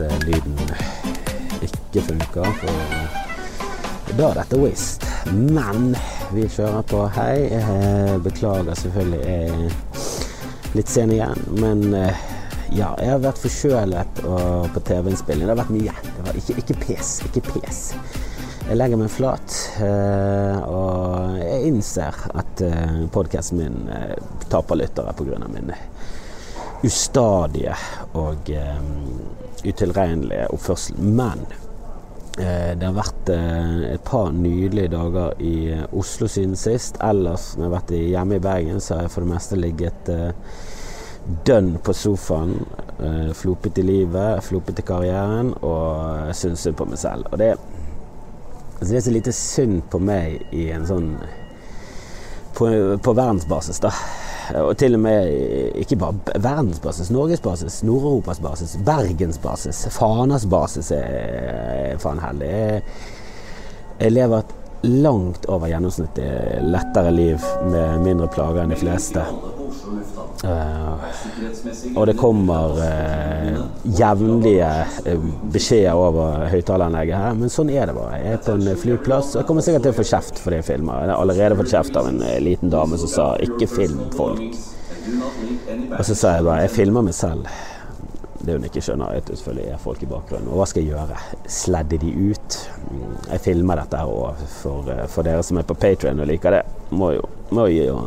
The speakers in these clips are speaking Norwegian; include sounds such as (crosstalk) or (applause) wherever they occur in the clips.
eh, lyden ikke funker, for da er dette Wist. Men vi kjører på. Hei. Eh, beklager selvfølgelig, jeg litt sen igjen. Men eh, ja, jeg har vært forkjølet på TV-innspilling. Det har vært mye. Det var ikke, ikke pes. Ikke pes. Jeg legger meg flat, og jeg innser at podkasten min taper lyttere pga. min ustadige og utilregnelige oppførsel. Men uh, det har vært uh, et par nydelige dager i Oslo siden sist. Ellers når jeg har vært hjemme i Bergen, så har jeg for det meste ligget dønn på sofaen. Flopet i livet, flopet i karrieren og syns synd på meg selv. Og det, altså det er så lite synd på meg i en sånn på, på verdensbasis, da. Og til og med ikke bare verdensbasis, norgesbasis, Nord-Europas basis, Bergensbasis, Fanas basis er faen heldig. Jeg, lever et langt over gjennomsnittet lettere liv med mindre plager enn de fleste. Uh, og det kommer eh, jevnlige uh, beskjeder over høyttaleranlegget her, men sånn er det bare. Jeg er på en flyplass, og kommer sikkert til å få kjeft for det jeg filmer. Jeg har allerede fått kjeft av en liten dame som sa 'ikke film folk'. Og så sa jeg bare 'jeg filmer meg selv'. Det hun ikke skjønner, er at det selvfølgelig er folk i bakgrunnen. Og hva skal jeg gjøre? Sledde de ut? Jeg filmer dette her òg for, for, dere som er på Patrion og liker det. Må jo, må jo,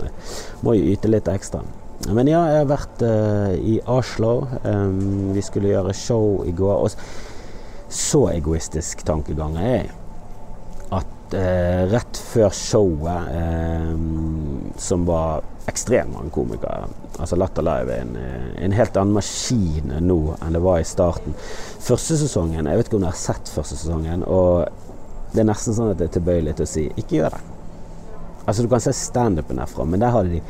må jo yte litt ekstra. Men ja, jeg har vært uh, i Oslo. Um, vi skulle gjøre show i går. Og så egoistisk tankegang er jeg at uh, rett før showet, um, som var ekstremt mange komikere Altså Latter Live er en, en, helt annen maskin nå enn det var i starten. Første sesongen Jeg vet ikke om dere har sett første sesongen. Og det er nesten sånn at det er tilbøyelig til å si ikke gjør det. Altså Du kan se standupen herfra, men der hadde de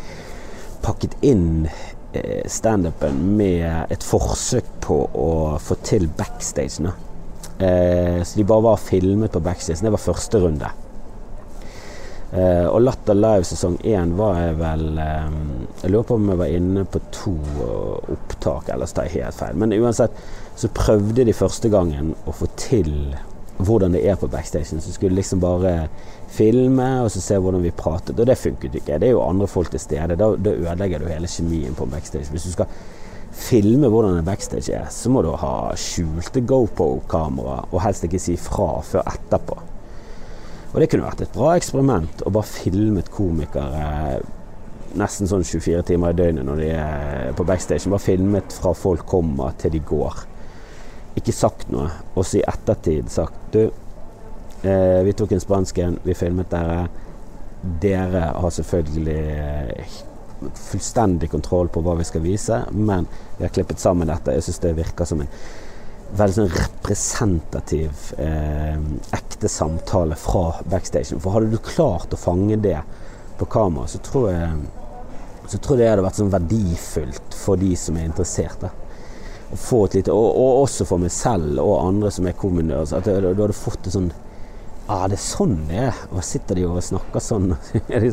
pakket inn eh, standupen med et forsøk på å få til backstage. Eh, så de bare var filmet på backstage. Det var første runde. Eh, og Latter Live sesong én var jeg vel eh, Jeg lurer på om jeg var inne på to opptak, eller så tar jeg helt feil. Men uansett så prøvde de første gangen å få til hvordan det er på backstagen. Så skulle liksom bare filme og så se hvordan vi pratet. Og det funket ikke. Det er jo andre folk til stede. Da, da ødelegger du hele kjemien på backstage. Hvis du skal filme hvordan en backstage er, så må du ha skjulte GoPro-kamera, og helst ikke si fra før etterpå. Og det kunne vært et bra eksperiment å bare filmet komikere nesten sånn 24 timer i døgnet når de er på backstage. Bare filmet fra folk kommer til de går ikke sagt noe, og så i ettertid sagt Du, eh, vi tok en spansk en, vi filmet dere. Dere har selvfølgelig eh, fullstendig kontroll på hva vi skal vise, men vi har klippet sammen dette. Jeg syns det virker som en veldig sånn representativ, eh, ekte samtale fra backstagen. For hadde du klart å fange det på kamera, så tror jeg så tror jeg det hadde vært sånn verdifullt for de som er interessert. da få et lite, og, og, også for meg selv og andre som er kominører. At du, hadde fått det sånn ah, det er sånn det er. Og sitter de og snakker sånn.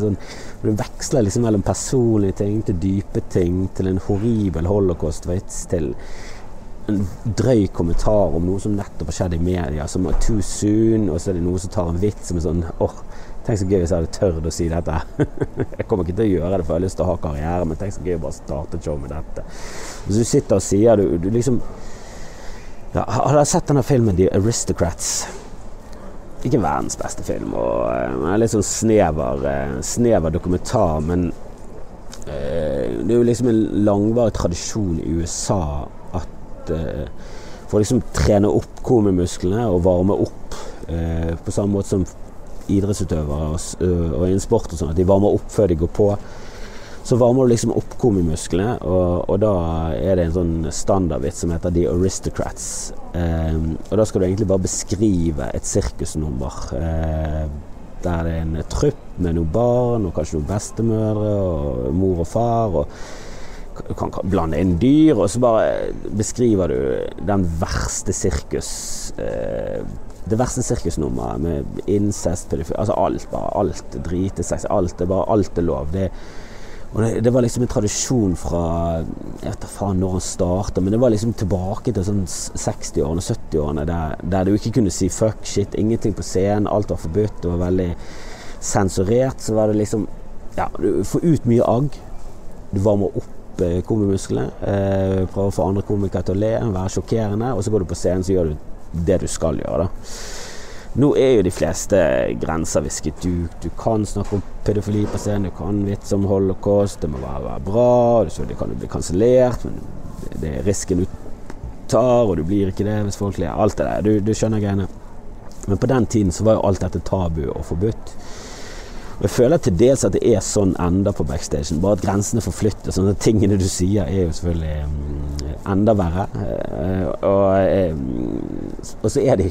sånn du veksler liksom mellom personlige ting til dype ting, til en horribel holocaust-vits, til en drøy kommentar om noe som nettopp har skjedd i media, som er too soon, og så er det noe som tar en vits som er sånn åh, oh, Tenk så gøy hvis jeg hadde tørt å si dette. (laughs) jeg kommer ikke til å gjøre det, for jeg har lyst til å ha karriere, men tenk så gøy å bare starte et show med dette. Hvis du sitter og sier du, du liksom ja, Har dere sett denne filmen The Aristocrats? Ikke verdens beste film. og uh, Litt sånn snever, uh, snever dokumentar, men uh, det er jo liksom en langvarig tradisjon i USA at For å liksom trene opp komimusklene og varme opp på samme måte som idrettsutøvere og, og innen sport og sånn, at de varmer opp før de går på. Så varmer du liksom opp komimusklene, og, og da er det en sånn standardvits som heter The Aristocrats. Eh, og da skal du egentlig bare beskrive et sirkusnummer. Eh, der det er en trupp med noen barn, og kanskje noen bestemødre, og mor og far. og kan blande inn dyr, og så bare beskriver du den verste sirkus eh, det verste sirkusnummeret med incest, pedofili Altså alt, bare. Alt dritesex. Alt er bare alt er lov. Det, Og det, det, var liksom en tradisjon fra Jeg vet da faen når han starta, men det var liksom tilbake til sånn 60-årene, 70-årene, der, der, du ikke kunne si fuck shit, ingenting på scenen, alt var forbudt, det var veldig sensurert. Så var det liksom Ja, du får ut mye agg. Du varmer opp eh, komimusklene. Eh, prøve å få andre komikere til å le, være sjokkerende, og så går du på scenen, så gjør du det du skal gjøre, da. Nå er jo de fleste grenser visket ut. Du kan snakke om pedofili på scenen, du kan vitse om holocaust, det må være, være bra. Det kan jo bli kansellert, men det er risken du tar, og du blir ikke det hvis folk ler. Alt det der. Du, du skjønner greiene. Men på den tiden så var jo alt dette tabu og forbudt. Og Jeg føler til dels at det er sånn enda på backstagen, bare at grensene forflytter. Sånne tingene du sier er jo selvfølgelig um, enda verre. Uh, og, um, og så er de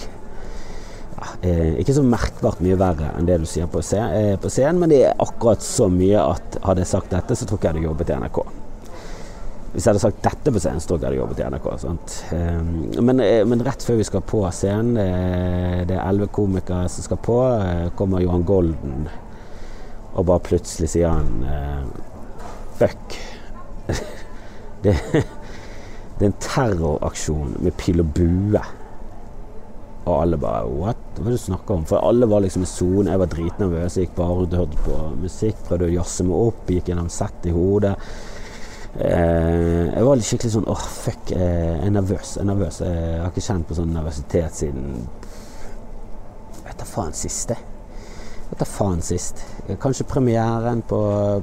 eh, ikke så merkbart mye verre enn det du sier på, eh, scenen, men det er akkurat så mye at hadde jeg sagt dette, så tror ikke jeg hadde jobbet i NRK. Hvis jeg hadde sagt dette på scenen, så tror jeg jeg hadde jobbet i NRK. Eh, men, eh, men, rett før vi skal på scenen, eh, det er elleve komikere som skal på, eh, kommer Johan Golden, og bare plutselig sier han fuck. (laughs) det, det er en terroraksjon med pil og bue. Og alle bare What? Hva er det du snakker om? For alle var liksom i sone. Jeg var dritnervøs. Jeg gikk bare rundt og hørte på musikk. Prøvde å jazze meg opp. Gikk gjennom sett i hodet. Eh, jeg var skikkelig sånn åh, oh, fuck. Eh, jeg er nervøs. Jeg er nervøs. Jeg har ikke kjent på sånn nervøsitet siden Vet da faen siste. Da faen sist. Kanskje premieren på,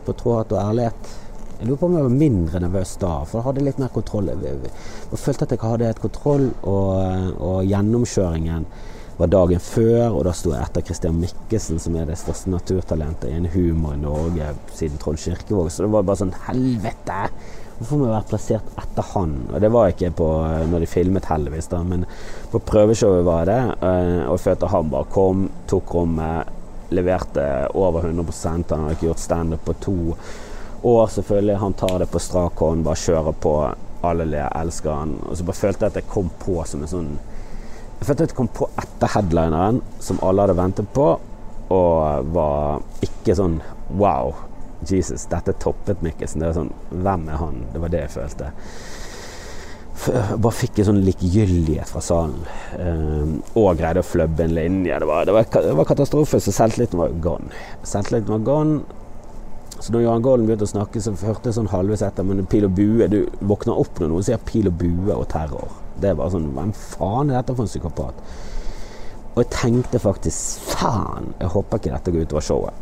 på Trådhatt og ærlighet. Jeg lurer på om jeg var mindre nervøs da, for da hadde jeg litt mer kontroll. Jeg følte at jeg hadde et kontroll, og, og gjennomkjøringen var dagen før, og da sto jeg etter Christian Mikkelsen, som er det største naturtalentet i en humor i Norge siden Trond Kirkevåg. Så det var bare sånn Helvete! Hvorfor må jeg være plassert etter han? Og det var ikke på når de filmet, heldigvis, da, men på prøveshowet var det. Eh, og jeg følte han bare kom, tok rommet, leverte over 100% Han hadde ikke gjort standup på to år, selvfølgelig, han tar det på strak hånd, bare kjører på. Alle ler, elsker han. Og så bare følte jeg at jeg kom på som en sånn Jeg følte at jeg kom på etter headlineren, som alle hadde ventet på, og var ikke sånn Wow, Jesus, dette toppet Mikkelsen. Det var sånn Hvem er han? Det var det jeg følte. Bare fikk en sånn likegyldighet fra salen. Um, og greide å flubbe en linje. Det var, det var, det var katastrofe, så selvtilliten var gone. Selvtilliten var gone. Så når Johan Golden begynte å snakke, så hørte jeg sånn halvveis etter. Men pil og bue Du våkner opp når noen sier pil og bue og terror. Det er bare sånn Hvem faen er dette for en psykopat? Og jeg tenkte faktisk Faen, jeg håper ikke dette går utover showet.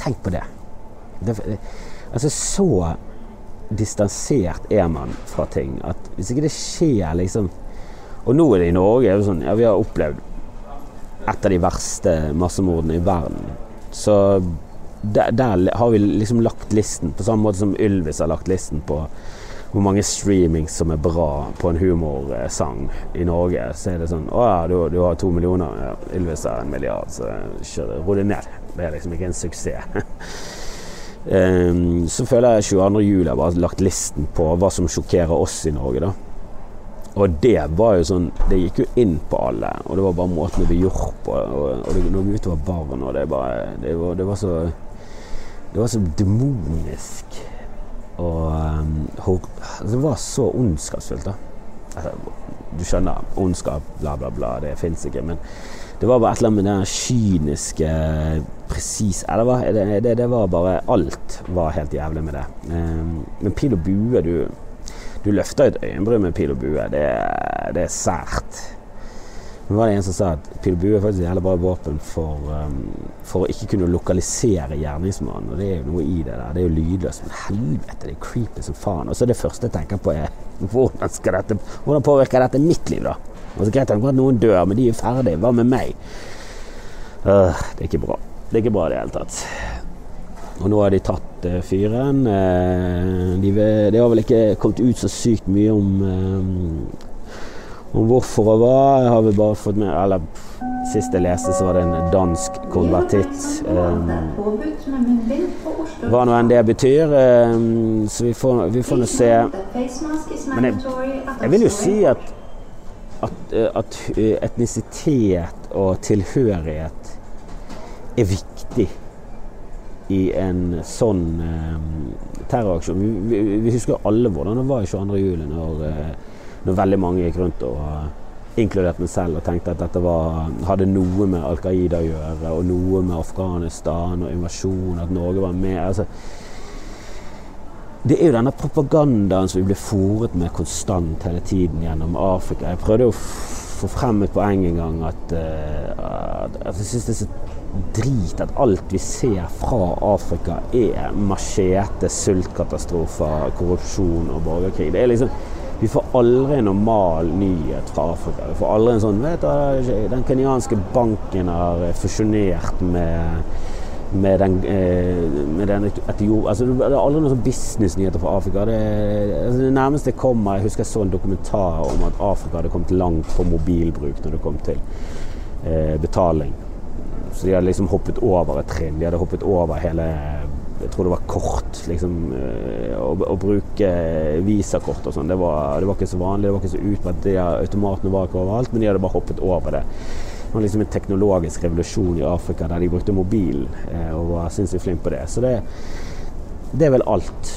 Tenk på det, det altså, så distansert er man fra ting at hvis ikke det skjer liksom Og nå er det i Norge er det sånn, ja, vi har opplevd et av de verste massemordene i verden. Så der, der, har vi liksom lagt listen, på samme måte som Ylvis har lagt listen på hvor mange streamings som er bra på en humorsang i Norge. Så er det sånn Å ja, du, du har to millioner. Ja, Ylvis har en milliard, så kjør, ro det ned. Det er liksom ikke en suksess. (laughs) um, så føler jeg 22. juli har lagt listen på hva som sjokkerer oss i Norge, da. Og det var jo sånn Det gikk jo inn på alle. Og det var bare måten det ble gjort på. Og, og det lå utover barn, og det, bare, det, var, det var så det var så demonisk. Og um, Det var så ondskapsfullt, da. Altså, du skjønner, ondskap, bla, bla, bla, det fins ikke. Men det var bare et eller annet med den kyniske presis det, det, det, var bare Alt var helt jævlig med det. Um, men pil og bue Du, du løfter et øyenbryn med pil og bue. Det, det er sært. Men var det en som sa at pil og bue er faktisk et jævlig bra våpen for, um, for, å ikke kunne lokalisere gjerningsmannen. Og det er jo noe i det der. Det er jo lydløst. Men helvete, det er creepy som faen. Og så det første jeg tenker på, er hvordan, dette, hvordan påvirker dette mitt liv, da? Og greit nok at noen dør, men de er ferdige. Hva med meg? Uh, det er ikke bra. Det er ikke bra i det hele tatt. Og nå har de tatt uh, fyren. Uh, de, det har vel ikke kommet ut så sykt mye om om hvorfor og hva har vel bare fått med Eller sist jeg leste, så var det en dansk konvertitt. Hva nå enn det betyr. Så vi får, vi får nå se. Men jeg, jeg, vil jo si at, at, at etnisitet og tilhørighet er viktig i en sånn eh, terroraksjon. Vi, vi, vi, husker alle hvordan det var i 22. juli, når, eh, når veldig mange gikk rundt og inkludert meg selv, og tenkte at dette var, hadde noe med Al Qaida å gjøre, og noe med Afghanistan og invasjon, at Norge var med. Altså, det er jo denne propagandaen som vi blir fòret med konstant hele tiden gjennom Afrika. Jeg prøvde å få frem et poeng en gang at, uh, at jeg syns det er så drit at alt vi ser fra Afrika er machete, sultkatastrofer, korrupsjon og borgerkrig. Det er liksom vi får aldri en normal nyhet fra Afrika. Vi får aldri en sånn vet du, Den kenyanske banken har fusjonert med med den, eh, med den Etiop... Altså, det er aldri noen sånn businessnyheter fra Afrika. Det, altså, det nærmeste jeg kommer Jeg husker jeg så en dokumentar om at Afrika hadde kommet langt på mobilbruk når det kom til eh, betaling. Så de hadde liksom hoppet over et trinn. De hadde hoppet over hele Jeg tror det var kort. Liksom, eh, å, å, bruke visakort og sånn. Det, det, var ikke så vanlig. Det var ikke så utbredt. Automatene var ikke overalt, men de hadde bare hoppet over det var liksom en teknologisk revolusjon i Afrika der de brukte mobilen eh, og var sinnssykt flinke på det. Så det, det, er vel alt.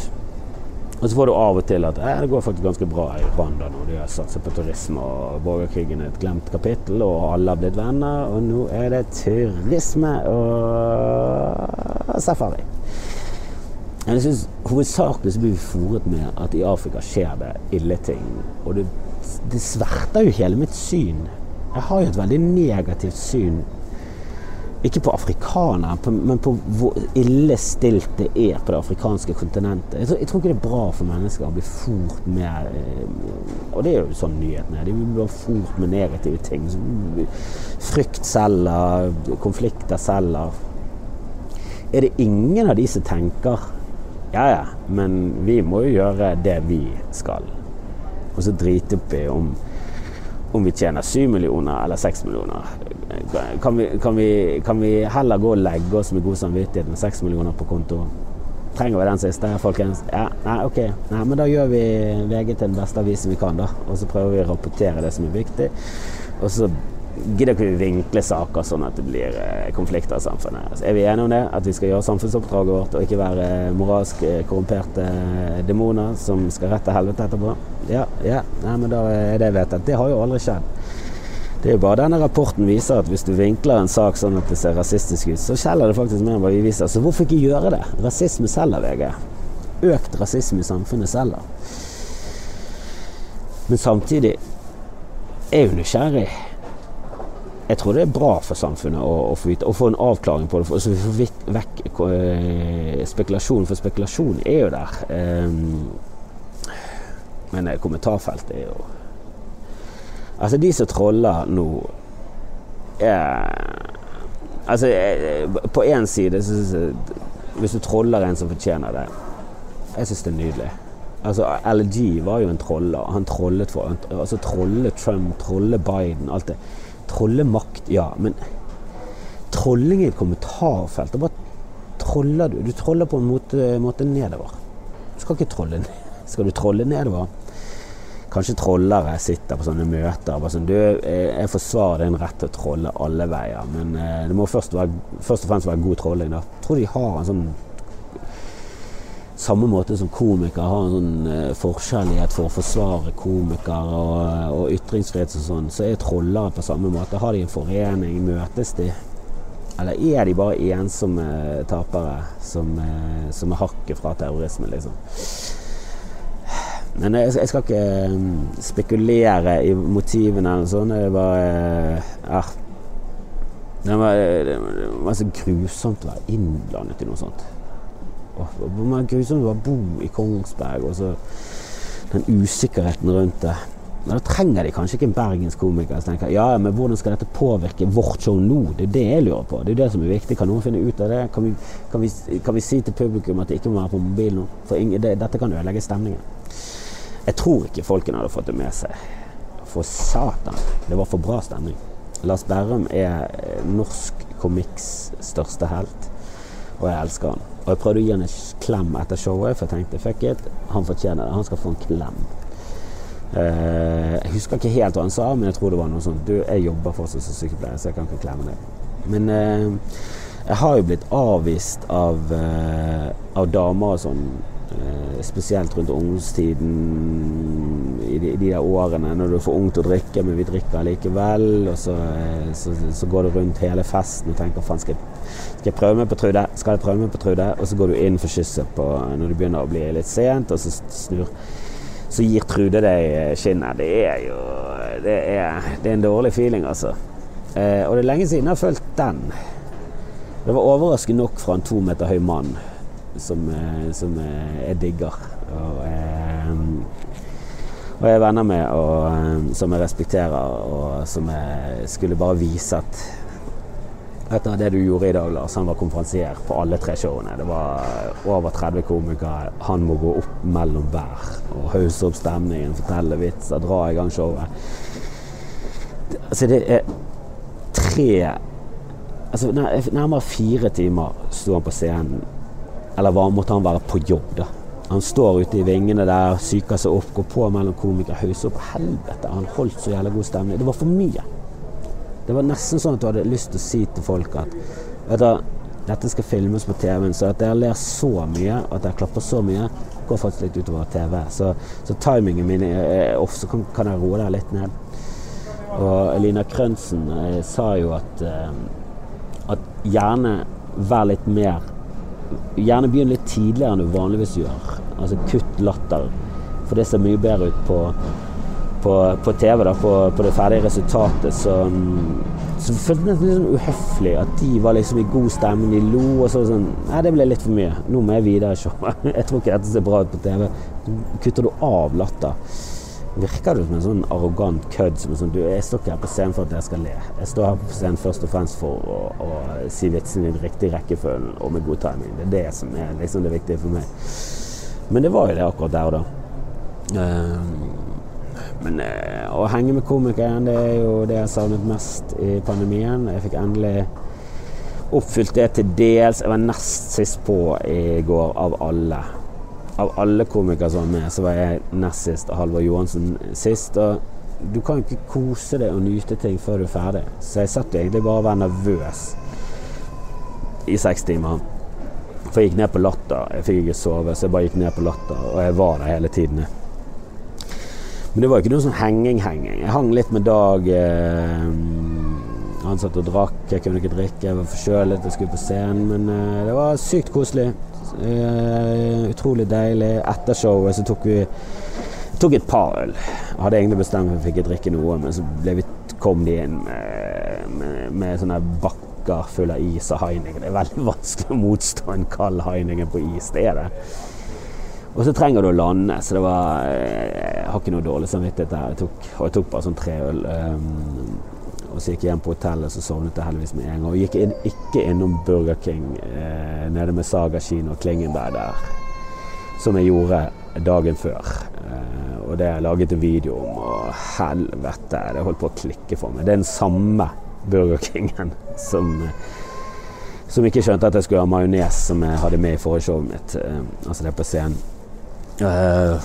Og så får du av og til at eh, det går faktisk ganske bra i Rwanda nå. De har satset på turisme, og borgerkrigen er et glemt kapittel, og alle har blitt venner. Og nå er det turisme og safari. Jeg synes Hovedsakelig så blir vi fòret med at i Afrika skjer det ille ting. Og det, det sverter jo hele mitt syn jeg har jo et veldig negativt syn ikke på afrikanere, men på hvor ille stilt det er på det afrikanske kontinentet. Jeg tror, jeg tror ikke det er bra for mennesker å bli fort med eh, Og det er jo sånn nyhetene er. De blir fort med negative ting. Frykt selger, konflikter selger. Er det ingen av de som tenker ja ja, men vi må jo gjøre det vi skal, og så drite opp i om om vi tjener 7 millioner eller 6 millioner. Kan vi, kan, vi, kan vi, heller gå og legge oss med god samvittighet med 6 millioner på konto? Trenger vi den siste, folkens? Ja, nei, ok. Nei, men da gjør vi VG til den beste avisen vi kan, da. Og så prøver vi å rapportere det som er viktig. Og så gidder ikke vi vinkle saker sånn at det blir eh, konflikter i samfunnet. Altså, er vi enige om det? At vi skal gjøre samfunnsoppdraget vårt og ikke være moralsk eh, korrumperte demoner som skal rette helvete etterpå? Ja, ja. Nei, men da er det vedtatt. Det har jo aldri skjedd. Det er jo bare denne rapporten viser at hvis du vinkler en sak sånn at det ser rasistisk ut, så skjeller det faktisk mer enn hva vi viser. Så hvorfor ikke gjøre det? Rasisme selger, VG. Økt rasisme i samfunnet selger. Men samtidig er jo nysgjerrig jeg tror det er bra for samfunnet å, å, få, vite, å få, en avklaring på det. For, så vi får vekk eh, spekulasjon, for spekulasjon er jo der. Um, men eh, kommentarfeltet er jo Altså, de som troller nå er Altså, på én side så syns jeg Hvis du troller en som fortjener det Jeg syns det er nydelig. Altså, LG var jo en troller. Han trollet for Altså, trolle Trump, trolle Biden, alt det Trollemakt, ja. Men trolling i et kommentarfelt Da bare troller du. Du troller på en måte, måte nedover. Du skal ikke trolle ned. (laughs) Skal du trolle nedover? Kanskje trollere sitter på sånne møter og sånn Du, jeg forsvarer din rett til å trolle alle veier, men eh, det må først, være, først og fremst være god trolling. da. Jeg tror de har en sånn samme måte som komikere har en sånn forskjellighet for å forsvare komikere og, uh, og ytringsfrihet og sånn, så er trollere på samme måte. Har de en forening? Møtes de? Eller er de bare ensomme tapere som, uh, som er hakket fra terrorisme, liksom? Men jeg, jeg skal ikke spekulere i motivene eller sånn. Det er bare ja. det var, det var så grusomt å være innblandet i noe sånt. Hvor grusomt det var å bo i Kongsberg, og så den usikkerheten rundt det. Men da trenger de kanskje ikke en bergenskomiker som tenker ja, men hvordan skal dette påvirke vårt show nå? Det er det jeg lurer på. Det er det som er viktig. Kan noen finne ut av det? Kan vi, kan vi, kan vi si til publikum at det ikke må være på mobil nå? For ingen, det, dette kan ødelegge stemningen. Jeg tror ikke folkene hadde fått det med seg. For satan, det var for bra stemning. Lars Berrum er norsk komikks største helt, og jeg elsker han. Og jeg prøvde å gi han en klem etter showet, for jeg tenkte fuck it, han fortjener det. Han skal få en klem. Uh, jeg husker ikke helt hva han sa, men jeg tror det var noe sånt Du, jeg jobber fortsatt som sykepleier, så jeg kan ikke klemme deg. Men uh, Jeg har jo blitt avvist av, uh, av damer og sånn, spesielt rundt ungdomstiden, i de, de, der årene når du er for ung til å drikke, men vi drikker likevel. Og så, så, så går du rundt hele festen og tenker faen, skal, skal jeg prøve meg på Trude? Skal jeg prøve meg på Trude? Og så går du inn for kysset på, når det begynner å bli litt sent, og så snur så gir Trude deg skinnet. Det er jo det er, det er en dårlig feeling, altså. Eh, og det er lenge siden jeg har følt den. Det var overraskende nok fra en to meter høy mann som, eh, som eh, jeg digger. Og, eh, og jeg er venner med, og som jeg respekterer, og som jeg skulle bare vise at etter det du gjorde i dag, Lars. Han var konferansier på alle tre showene. Det var over 30 komikere. Han må gå opp mellom hver og hausse opp stemningen, fortelle vitser, dra i gang showet. Altså, det er tre altså, Nærmere fire timer sto han på scenen. Eller var, måtte han være på jobb, da. Han står ute i vingene der, psyker seg opp, går på mellom komikere, hauser opp. Helvete, han holdt så jævla god stemning. Det var for mye. Det var nesten sånn at du hadde lyst til å si til folk at du, dette skal filmes på TV-en, så at dere ler så mye, at dere klapper så mye, går faktisk litt utover TV. Så, så timingen min er off, så kan, kan jeg roe deg litt ned. Og Elina Krønsen eh, sa jo at eh, at gjerne vær litt mer Gjerne begynn litt tidligere enn du vanligvis gjør. Altså kutt latter. For det ser mye bedre ut på, på, på TV, da, på, på, det ferdige resultatet. Så, så føltes det litt sånn uhøflig at de var liksom i god stemning, de lo. Og så sånn Nei, det ble litt for mye. Nå må jeg videre showet. (laughs) Jeg tror ikke dette ser bra ut på TV. Kutter du av latter? virker du som en sånn arrogant kødd. Som sånn, du, jeg står ikke her på scenen for at jeg skal le. Jeg står her på scenen først og fremst for å, å si vitsene i den riktige rekkefølgen og med god timing. Det er det som er liksom det viktige for meg. Men det var jo det akkurat der og da. Uh, men uh, å henge med komikeren, det er jo det jeg savnet mest i pandemien. Jeg fikk endelig oppfylt det til dels. Jeg var nest sist på i går av alle av alle komikere som var med, så var jeg nest sist og Halvor Johansen sist. Og du kan ikke kose deg og nyte ting før du er ferdig. Så jeg satt egentlig bare og var nervøs i seks timer. For jeg gikk ned på Latter. Jeg fikk ikke sove, så jeg bare gikk ned på Latter, og jeg var der hele tiden. Men det var ikke noe sånn henging-henging. Jeg hang litt med Dag. Eh, han satt og drakk, jeg kunne ikke drikke, jeg var forkjølet, jeg skulle på scenen. Men eh, det var sykt koselig. Uh, utrolig deilig. Etter showet så tok vi tok et par øl. Hadde egentlig bestemt meg for ikke drikke noe, men så vi, kom de inn med, med, med sånne bakker fulle av is og Heineken. Det er veldig (laughs) vanskelig å motstå en kald Heineken på is. Det er det. Og så trenger du å lande, så det var eh, Jeg har ikke noe dårlig samvittighet der. Jeg tok, og jeg tok bare sånn tre øl. Um, og så gikk jeg hjem på hotellet, så sovnet jeg heldigvis med en gang. Og gikk inn, ikke innom Burger King eh, nede med Saga kino og Klingenberg der, som jeg gjorde dagen før. Eh, og det jeg laget en video om, og helvete, det holdt på å klikke for meg. Det er den samme Burger Kingen som, som ikke skjønte at jeg skulle ha majones som jeg hadde med i forrige showet mitt. Eh, altså det på scenen. Uh,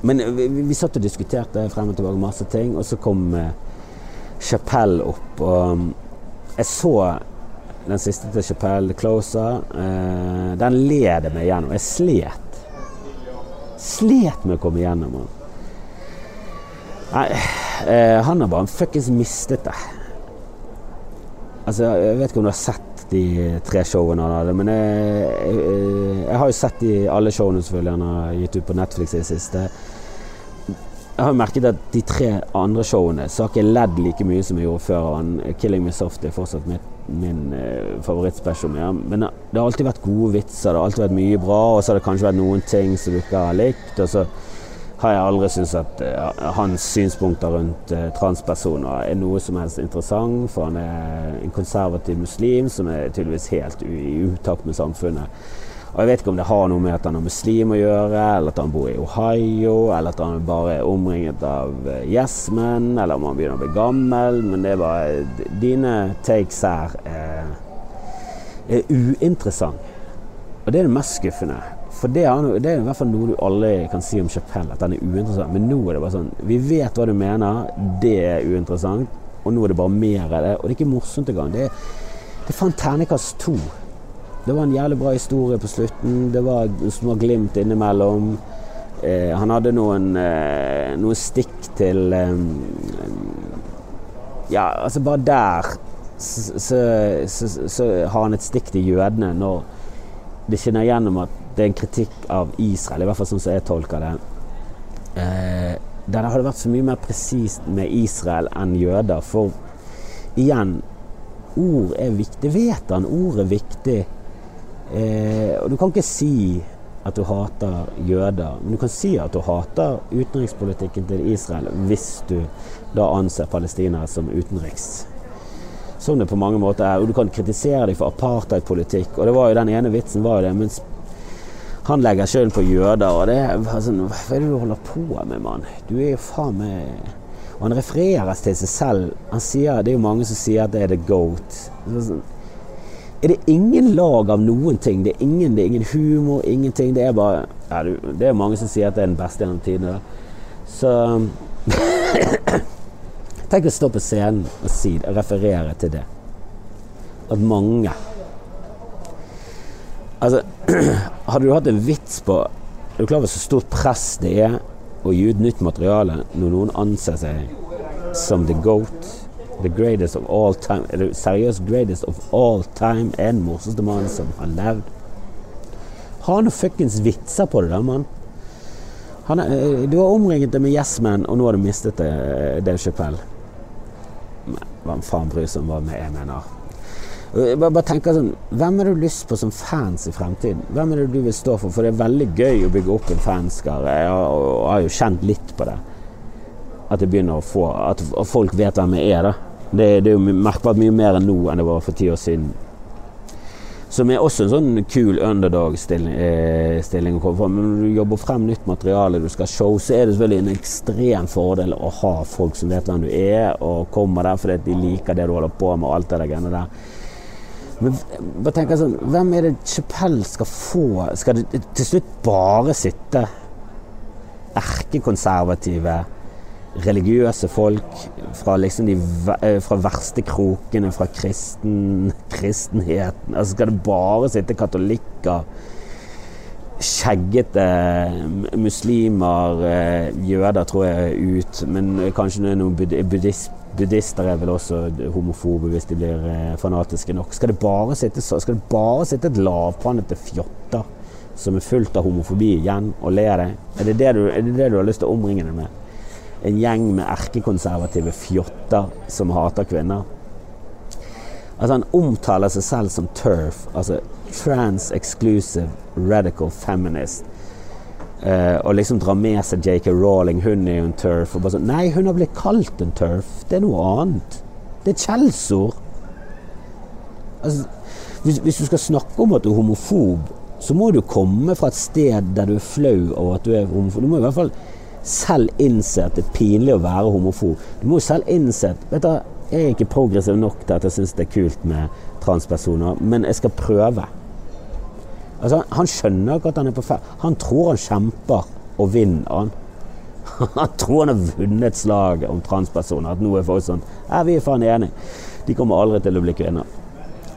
men vi, vi, satt og diskuterte frem og tilbake masse ting, og så kom uh, Chapelle opp. Og um, jeg så den siste til Chapelle, Closer. Eh, den led meg gjennom. Jeg slet. Slet med å komme gjennom den. Nei, eh, han har bare fuckings mistet det. Altså, jeg vet ikke om du har sett de tre showene han hadde, men jeg, jeg, jeg har jo sett de, alle showene selvfølgelig han har gitt ut på Netflix i det siste jeg har merket at de tre andre showene så har ikke jeg ledd like mye som jeg gjorde før. Han, 'Killing Me Soft' er fortsatt min, min uh, favorittspecial. Ja. Men det har alltid vært gode vitser, det har alltid vært mye bra, og så har det kanskje vært noen ting som du ikke har likt. Og så har jeg aldri syntes at uh, hans synspunkter rundt uh, transpersoner er noe som helst interessant, for han er en konservativ muslim som er tydeligvis helt i utakt med samfunnet. Og Jeg vet ikke om det har noe med at han er muslim å gjøre, eller at han bor i Ohio, eller at han bare er omringet av eh, yes-menn, eller om han begynner å bli gammel. Men det er bare Dine takes her er, er uinteressant. Og det er det mest skuffende. For det er, det er, i hvert fall noe du aldri kan si om Chapelle, at han er uinteressant. Men nå er det bare sånn Vi vet hva du mener, det er uinteressant, og nå er det bare mer av det. Og det er ikke morsomt engang. Det er Det fant terningkast to. Det var en jævlig bra historie på slutten. Det var små glimt innimellom. Eh, han hadde noen, eh, noen stikk til eh, Ja, altså bare der så, så, så, så, har han et stikk til jødene når det skinner gjennom at det er en kritikk av Israel, i hvert fall sånn som jeg tolker det. Eh, der hadde vært så mye mer presist med Israel enn jøder. For igjen, ord er viktig. Vet han. Ord er viktig. Eh, og du kan ikke si at du hater jøder, men du kan si at du hater utenrikspolitikken til Israel hvis du da anser palestinere som utenriks. Som det på mange måter er. Og du kan kritisere dem for apartheidpolitikk. Og det var jo den ene vitsen var jo det. mens han legger skylden på jøder, og det er sånn Hva er det du holder på med, mann? Du er jo faen meg Og han refererer til seg selv. Han sier, Det er jo mange som sier at det er the goat. Sånn, er det ingen lag av noen ting? Det er ingen, det er ingen humor, ingenting. Det er bare ja, Det er mange som sier at det er den beste gjennom tidene. Så (coughs) Tenk å stå på scenen og si, referere til det. At mange Altså, (clears throat) hadde du hatt en vits på Er du klar over så stort press det er å gi ut nytt materiale når noen anser seg som the goat? The greatest of all time Eller seriøst greatest of all time er den morsomste mannen som har levd. Ha noen fuckings vitser på det, da, mann. Er, du har omringet det med Yes Man, og nå har du mistet det, Dave Chappelle. Hva faen bryr seg om hva jeg mener? Bare, bare tenker sånn, Hvem har du lyst på som fans i fremtiden? Hvem er det du vil stå for? For det er veldig gøy å bygge opp en fanskare. Jeg har, og, har jo kjent litt på det. At få At folk vet hvem jeg er. da. Det, det er jo merkbart mye mer enn nå enn det var for ti år siden. Som er også en sånn kul underdog-stilling eh, å komme fra. Men når du jobber frem nytt materiale, du skal show, så er det selvfølgelig en ekstrem fordel å ha folk som vet hvem du er, og kommer der fordi de liker det du holder på med, og alt det der der. Men bare tenk sånn, hvem er det Chapell skal få? Skal det til slutt bare sitte erkekonservative, religiøse folk fra liksom de eh, fra verste krokene fra kristen, kristenheten? Altså skal det bare sitte katolikker? Skjeggete muslimer, eh, jøder tror jeg ut, men kanskje noen buddhist, Buddhister er vel også homofobe hvis de blir eh, fanatiske nok. Skal det bare sitte, det bare sitte et lavpannete fjotter som er fullt av homofobi igjen, og le av det? Er det det, du, er det det du har lyst til å omringe deg med? En gjeng med erkekonservative fjotter som hater kvinner? Altså Han omtaler seg selv som TERF, altså Trans Exclusive Radical Feminist. Uh, og liksom dra med seg JK Rowling, hun er jo en turf. Og bare sånn Nei, hun har blitt kalt en turf. Det er noe annet. Det er et skjellsord. Altså, hvis, hvis, du skal snakke om at du er homofob, så må du komme fra et sted der du er flau over at du er homofob. Du må i hvert fall selv innse at det er pinlig å være homofob. Du må jo selv innse at vet du, Jeg er ikke progressiv nok til at jeg syns det er kult med transpersoner, men jeg skal prøve. Altså, han skjønner ikke at han er på feil. Han tror han kjemper og vinner. Han. (laughs) han tror han har vunnet slaget om transpersoner. At nå er folk sånn Ja, vi er faen enige. De kommer aldri til å bli kvinner.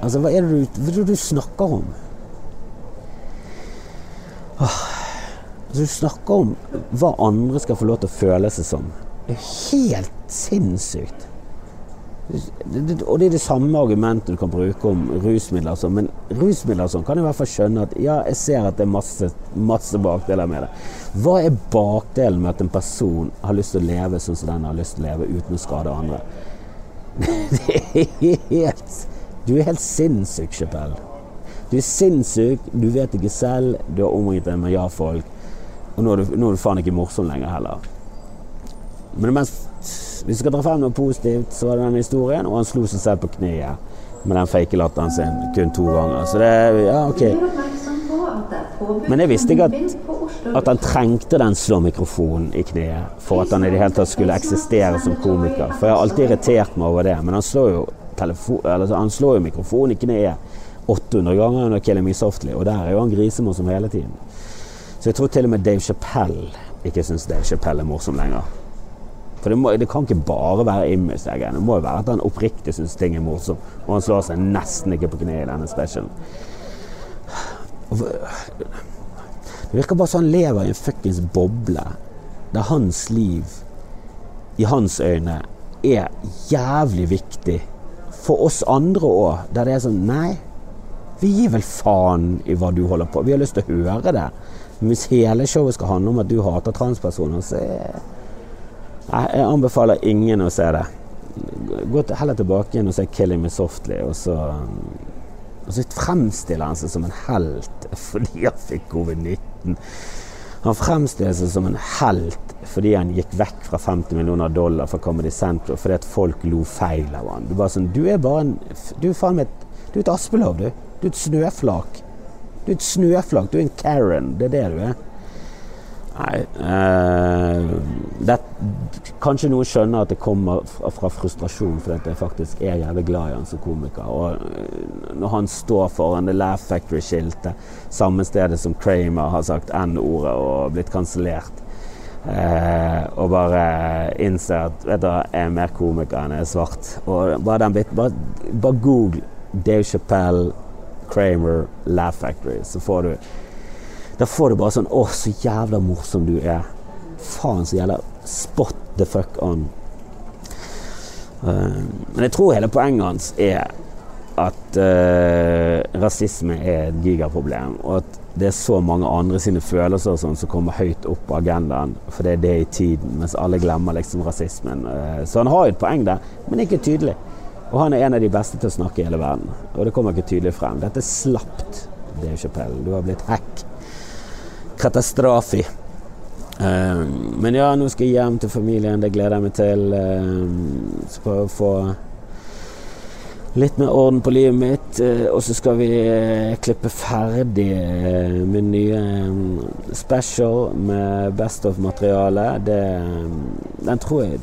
Altså, hva er det du, du, du snakker om? Altså, du snakker om hva andre skal få lov til å føle seg som. Det er helt sinnssykt. Og det er det samme argumentet du kan bruke om rusmidler. Sånn. Men rusmidler sånn, kan i hvert fall skjønne at ja, jeg ser at det er masse, masse bakdeler med det. Hva er bakdelen med at en person har lyst til å leve sånn som den har lyst til å leve, uten å skade andre? (laughs) Det er helt Du er helt sinnssyk, Chappelle. Du er sinnssyk, du vet ikke selv, du har omringet deg med ja-folk. Og nå er, du, nå er du faen ikke morsom lenger heller. Men det mest hvis du skal dra frem noe positivt, så var det den historien, og han slo seg selv på kneet med den fake latteren sin kun to ganger. Så det Ja, OK. Men jeg visste ikke at, at han trengte den slå-mikrofonen i kneet for at han i det hele tatt skulle eksistere som komiker. For jeg har alltid irritert meg over det. Men han slår jo, altså, han slår jo mikrofonen i kneet 800 ganger under 'Killing Me Softly', og der er jo han grisemorsom hele tiden. Så jeg tror til og med Dave Chappelle ikke syns Dave Chappelle er morsom lenger. For det, må, det kan ikke bare være image. Det, det må jo være at han oppriktig syns ting er morsom. Og han slår seg nesten ikke på kne i denne specialen. Det virker bare som han lever i en fuckings boble. Der hans liv, i hans øyne, er jævlig viktig. For oss andre òg. Der det er sånn Nei, vi gir vel faen i hva du holder på Vi har lyst til å høre det. Men hvis hele showet skal handle om at du hater transpersoner, så er jeg anbefaler ingen å se det. Gå heller tilbake igjen og se 'Killing Me Softly', og så, og så fremstiller han seg som en helt (laughs) fordi han fikk covid-19. Han fremstiller seg som en helt fordi han gikk vekk fra 50 millioner dollar for Comedy Central fordi at folk lo feil av han. Du, sånn, du er bare en Du er faen meg et, du er et aspelov, du. Du er et snøflak. Du er et snøflak. Du er en Karen. Det er det du er. Nei eh, det, Kanskje noen skjønner at det kommer fra, fra frustrasjon fordi jeg faktisk er jævlig glad i han som komiker. Og eh, når han står foran The Laugh Factory-skiltet, samme stedet som Kramer har sagt N-ordet og blitt kansellert, eh, og bare innser at vet du, jeg er mer komiker enn jeg er svart. Og bare den bare, bare google Dave Chappelle, Kramer, Laugh Factory, så får du da får du bare sånn Å, så jævla morsom du er. Faen, så jævla spot the fuck on. Uh, men jeg tror hele poenget hans er at uh, rasisme er et gigaproblem, og at det er så mange andre sine følelser sånn, som kommer høyt opp på agendaen, for det er det i tiden, mens alle glemmer liksom rasismen. Uh, så han har jo et poeng der, men ikke tydelig. Og han er en av de beste til å snakke i hele verden, og det kommer ikke tydelig frem. Dette er slapt, Dave Chappelle. Du har blitt hack katastrofe. Uh, men ja, nå skal jeg hjem til familien. Det gleder jeg meg til. Uh, prøver prøve å få litt mer orden på livet mitt. Uh, og så skal vi klippe ferdig min nye um, special med Best of-materiale. Den tror jeg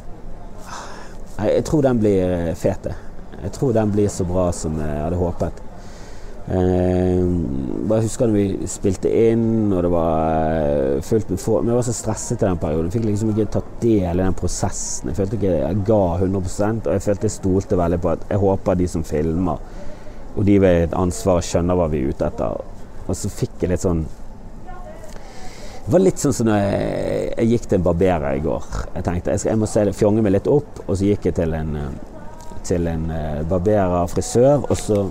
Jeg tror den blir fet. Jeg tror den blir så bra som jeg hadde håpet. Eh, bare husker da vi spilte inn, og det var eh, fullt med få Men jeg var så stresset i den perioden. Jeg fikk liksom ikke tatt del i den prosessen. Jeg følte ikke jeg ga 100 og jeg følte jeg stolte veldig på at jeg håper de som filmer, og de ved et ansvar, skjønner hva vi er ute etter. Og så fikk jeg litt sånn det var litt sånn som når jeg, jeg gikk til en barberer i går. Jeg tenkte jeg, skal, jeg må se, fjonge meg litt opp, og så gikk jeg til en, eh, til en barberer, frisør, og så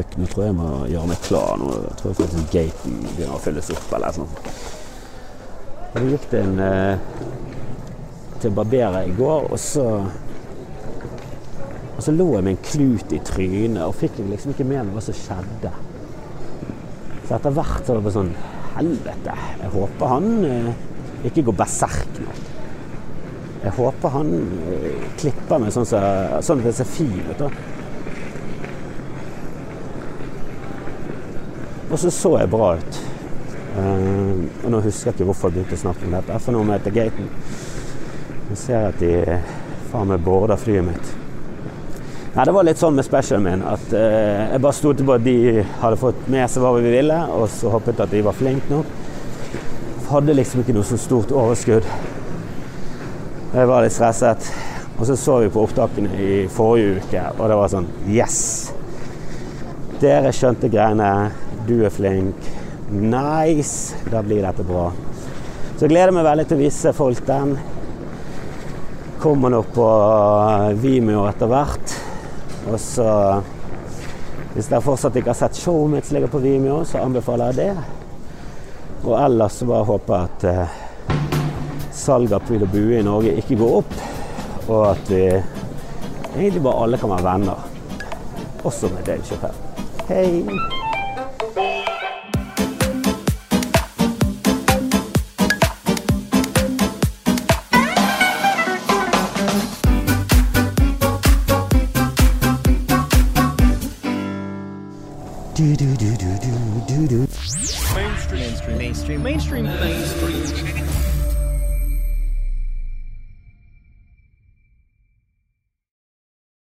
Fuck, nå tror jeg jeg må gjøre meg klar. Nå jeg tror jeg faktisk gaten begynner å fylles opp, eller noe sånt. Jeg gikk til en eh, til barberer i går, og så Og så lå jeg med en klut i trynet og fikk liksom ikke med meg hva som skjedde. Så etter hvert så var det bare sånn Helvete. Jeg håper han eh, ikke går berserk nå. Jeg håper han eh, klipper meg sånn, så, sånn at det ser fin ut. da. Og så så jeg bra ut. Uh, og nå husker jeg ikke hvorfor jeg begynte å snakke om dette. For nå møter gaten. Jeg ser at de faen meg border flyet mitt. Nei, Det var litt sånn med specialen min at uh, jeg bare stolte på at de hadde fått med seg hva vi ville, og så håpet at de var flinke nok. Hadde liksom ikke noe så stort overskudd. Jeg var litt stresset. Og så så vi på opptakene i forrige uke, og det var sånn Yes! Dere skjønte greiene. Du er flink. Nice! Da blir dette bra. Så jeg gleder meg veldig til å vise folk den. Kommer nå på Vimeo etter hvert. Og så Hvis dere fortsatt ikke har sett showet mitt som ligger på Vimeo, så anbefaler jeg det. Og ellers så bare håper jeg at eh, salget av pil og Bue i Norge ikke går opp, og at vi egentlig bare alle kan være venner. Også med Dave Chappelle. Hei! Mainstream.